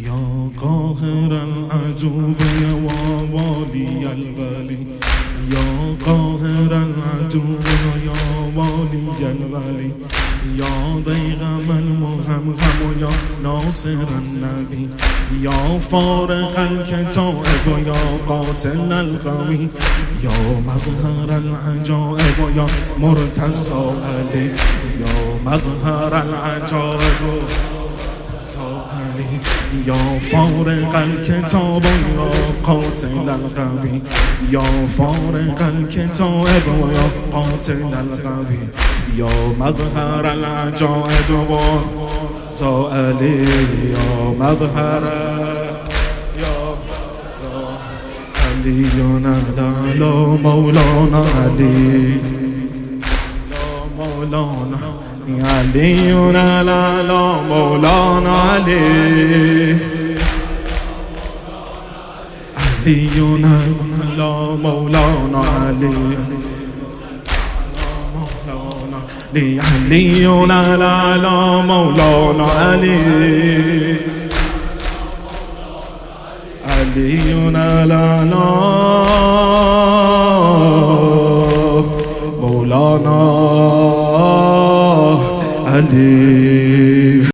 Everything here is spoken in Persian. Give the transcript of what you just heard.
يا قاهر العدو يا والي الغالي يا قاهر العدو يا والي الغالي يا ضيغم المهمهم يا ناصر النبي يا فارق الكتائب يا قاتل القوي يا مظهر العجائب يا مرتزا علي يا مظهر العجائب علي يا فارق الكتاب يا قاتل القوي يا فارق الكتاب يا قاتل القوي يا مظهر العجائب سائلي يا مظهر يا علي لا لا مولانا علي لا مولانا علی علی مولانا علی. علی علی مولانا علی. لعلي على على مولانا علي علي على على مولانا day.